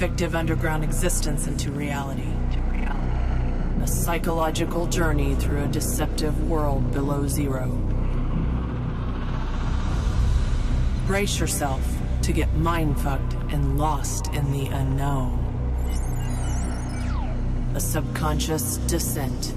Fictive underground existence into reality. A psychological journey through a deceptive world below zero. Brace yourself to get mind-fucked and lost in the unknown. A subconscious descent.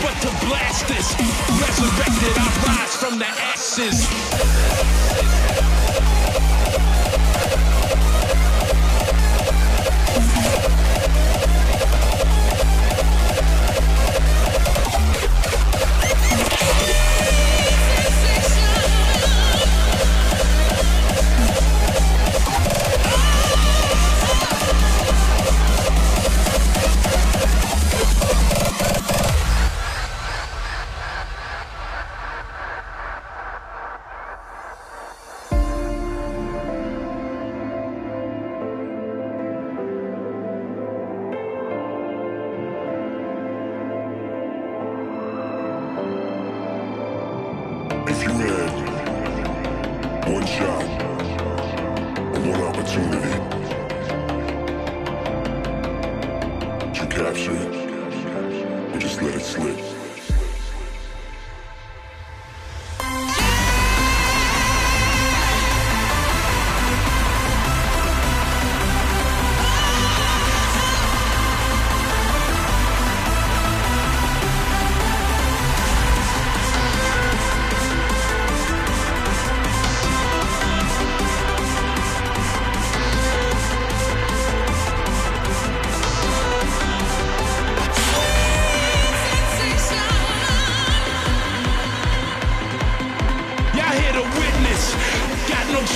but to blast this. Resurrected, I rise from the ashes.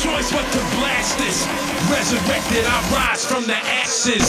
choice but to blast this. Resurrected, I rise from the ashes.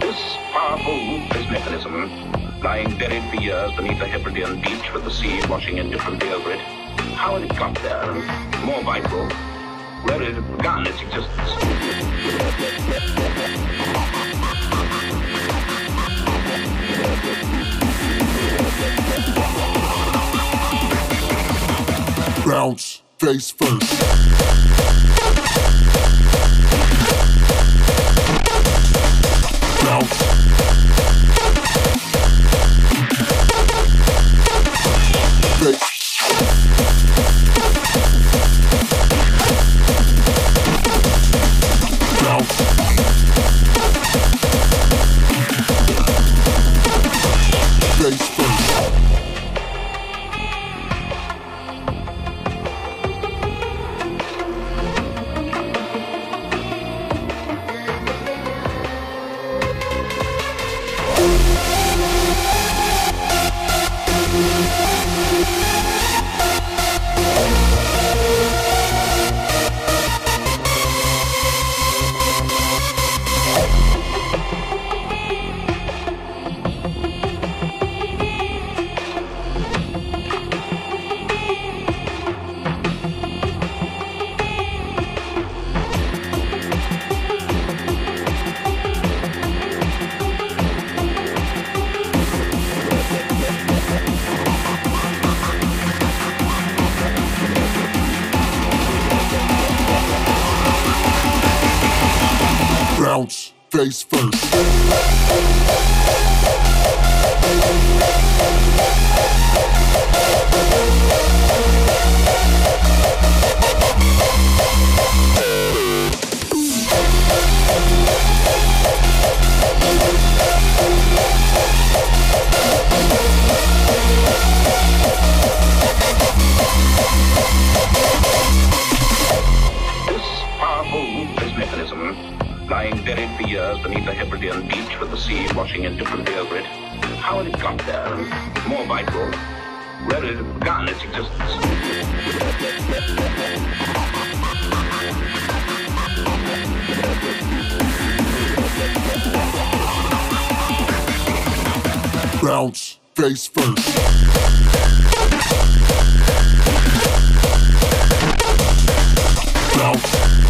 This powerful root-based mechanism, lying buried for years beneath the Hebridean beach with the sea washing indifferently over it, how it got there, and more vital, where it began its existence. Bounce face first. bounce face first. This powerful mechanism lying buried for years beneath a Hebridean beach with the sea washing indifferently over it. How it got there, and more vital, where it had begun its existence. Bounce, face first. Bounce.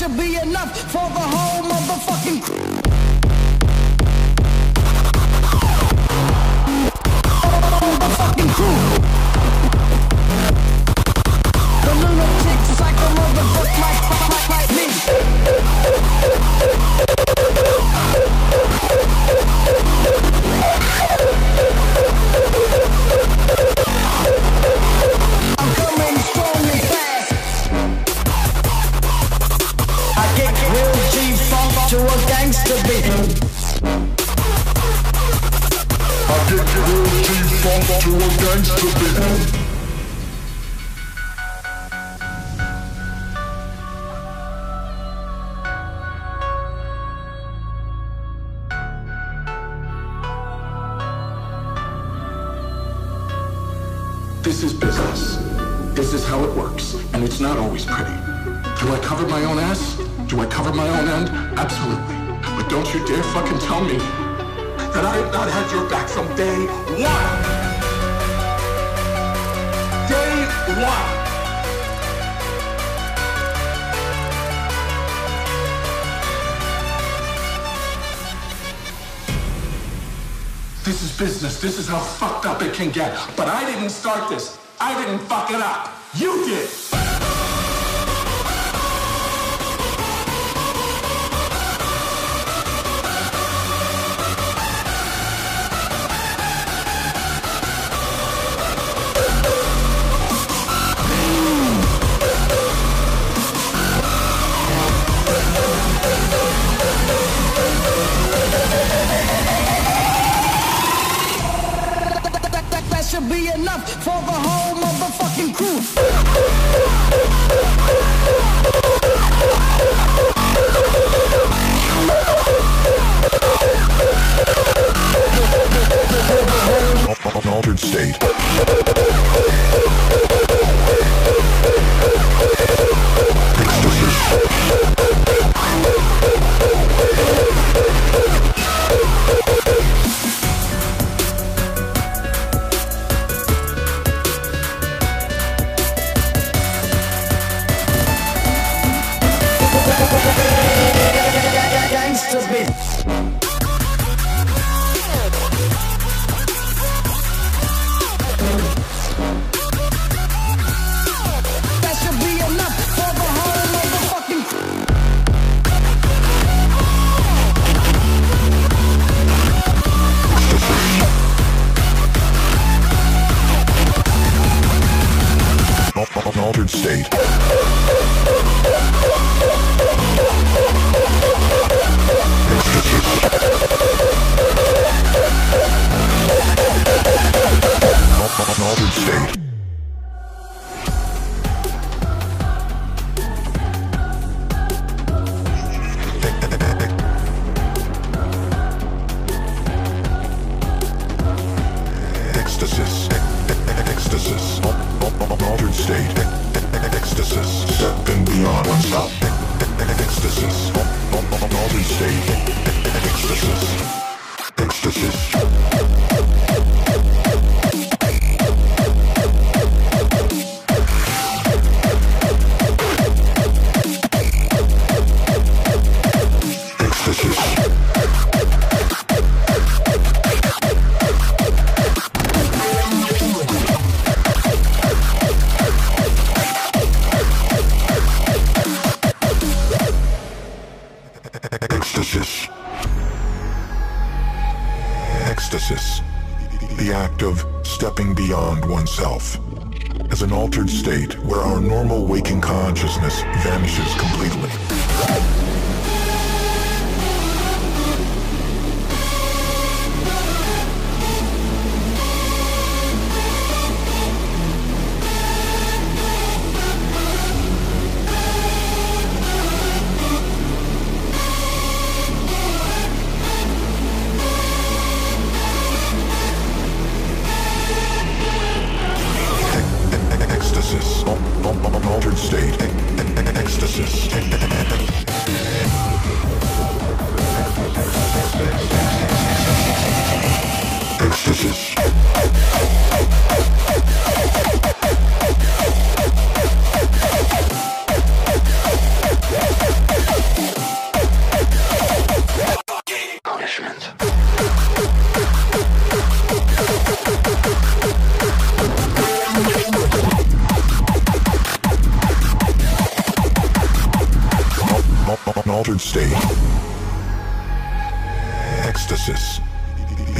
should be enough for the whole motherfucking crew. Motherfucking crew. The lunatic psycho motherfucker like, like, like, like. this is how fucked up it can get. But I didn't start this. I didn't fuck it up. You did.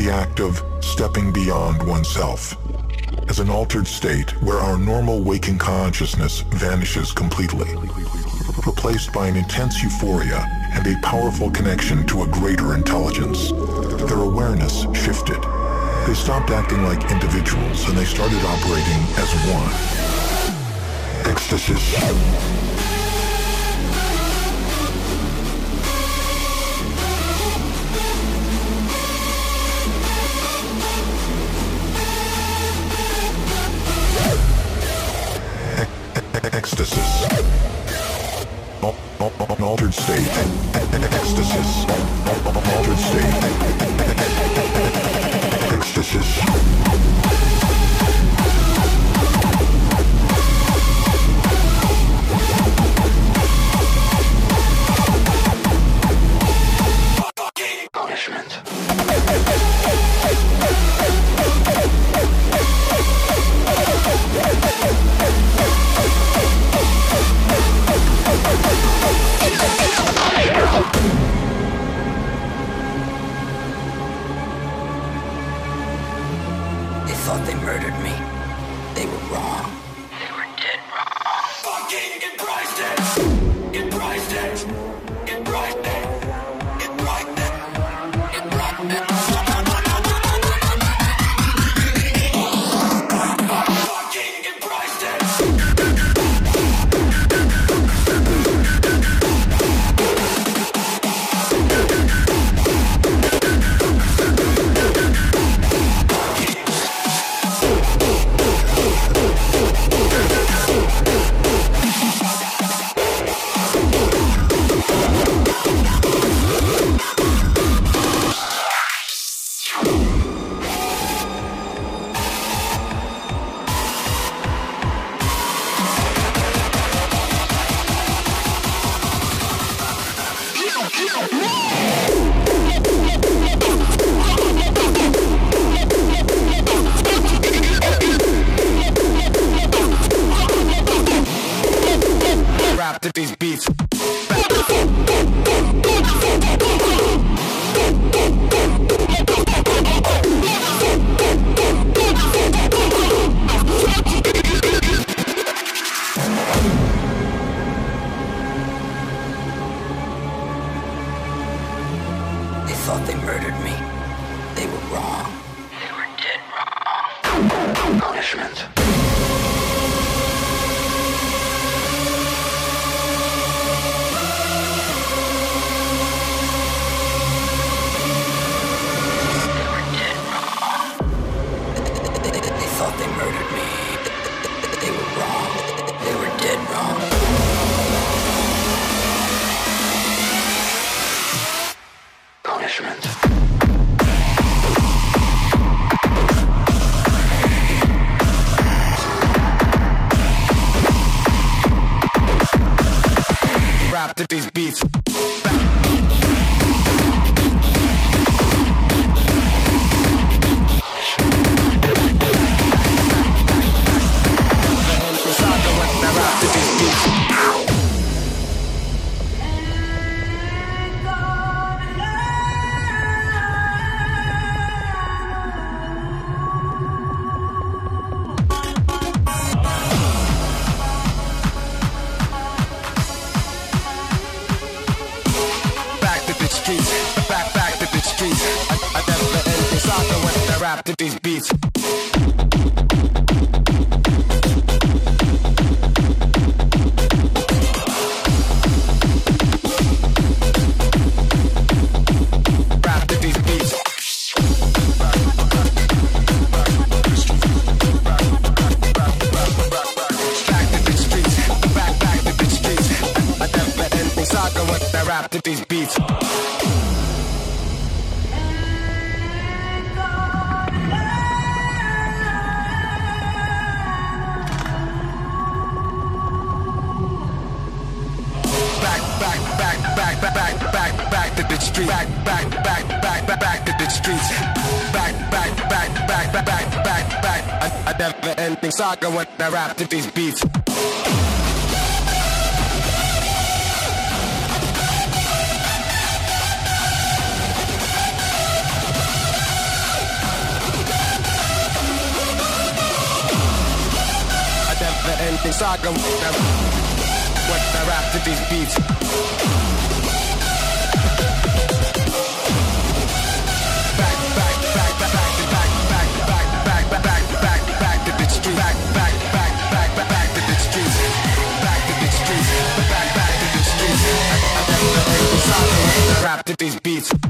The act of stepping beyond oneself. As an altered state where our normal waking consciousness vanishes completely, replaced by an intense euphoria and a powerful connection to a greater intelligence. Their awareness shifted. They stopped acting like individuals and they started operating as one. Ecstasis. State. trapped to these beats.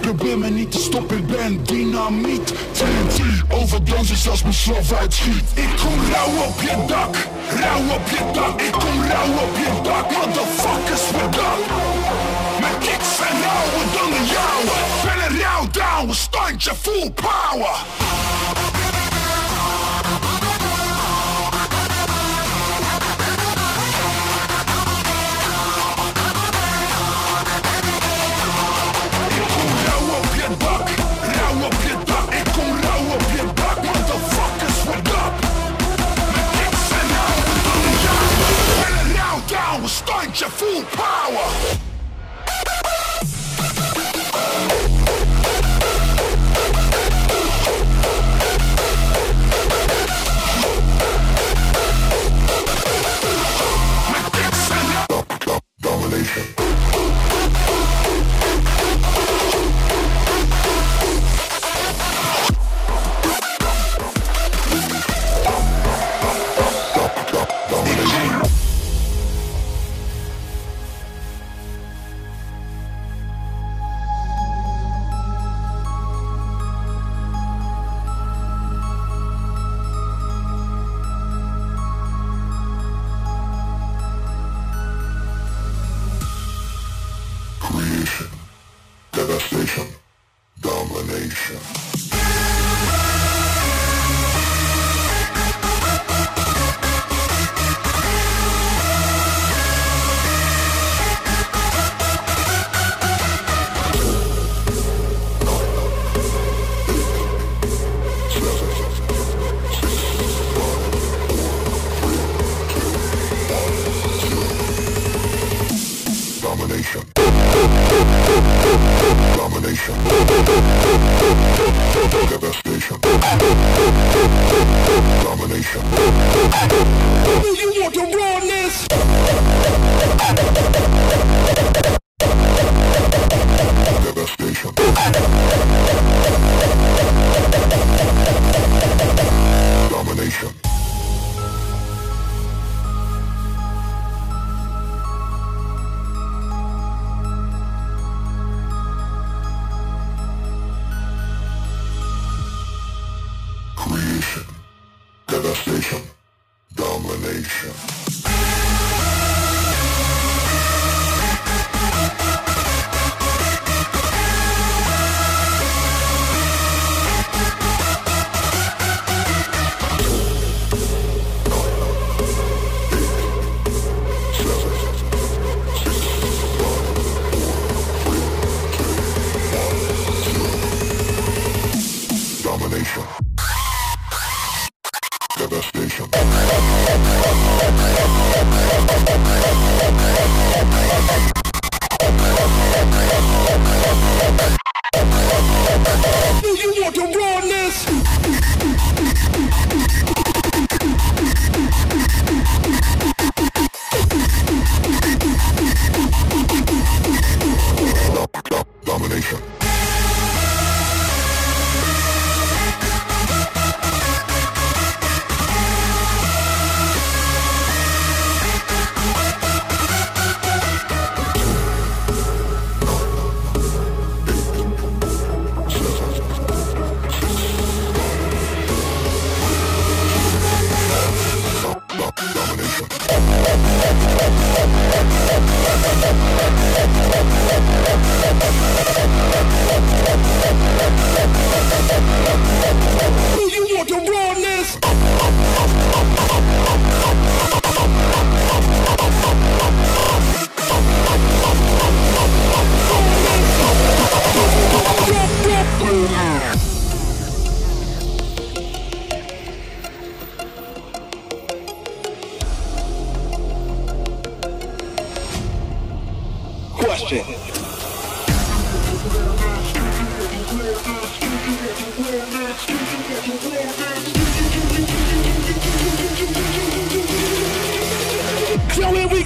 Probeer me niet te stoppen, ben dynamiet. TNT, overdosis als mijn slof uitschiet. Ik kom rauw op je dak, rauw op je dak. Ik kom rauw op je dak, motherfuckers, we dan? Mijn kicks zijn rauwer dan de jouwe. Ben een rauw down, standje full power.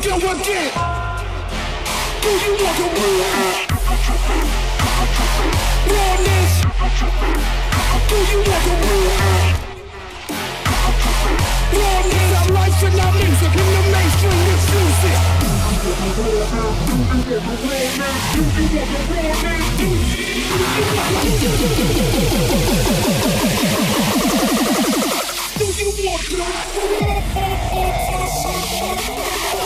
Go again. Do you want the rawness? Do you want the rawness? Our life and our music in the mainstream refuse it. Do you want the do, you the ma- Do you the rawness?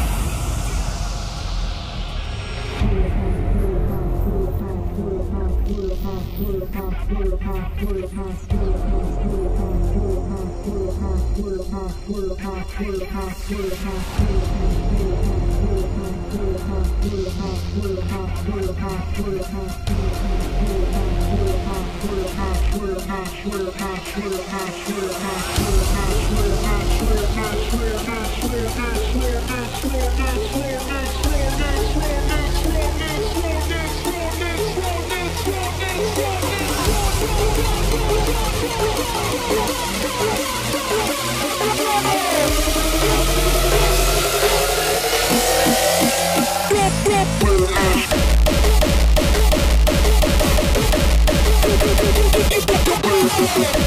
It's Yeah.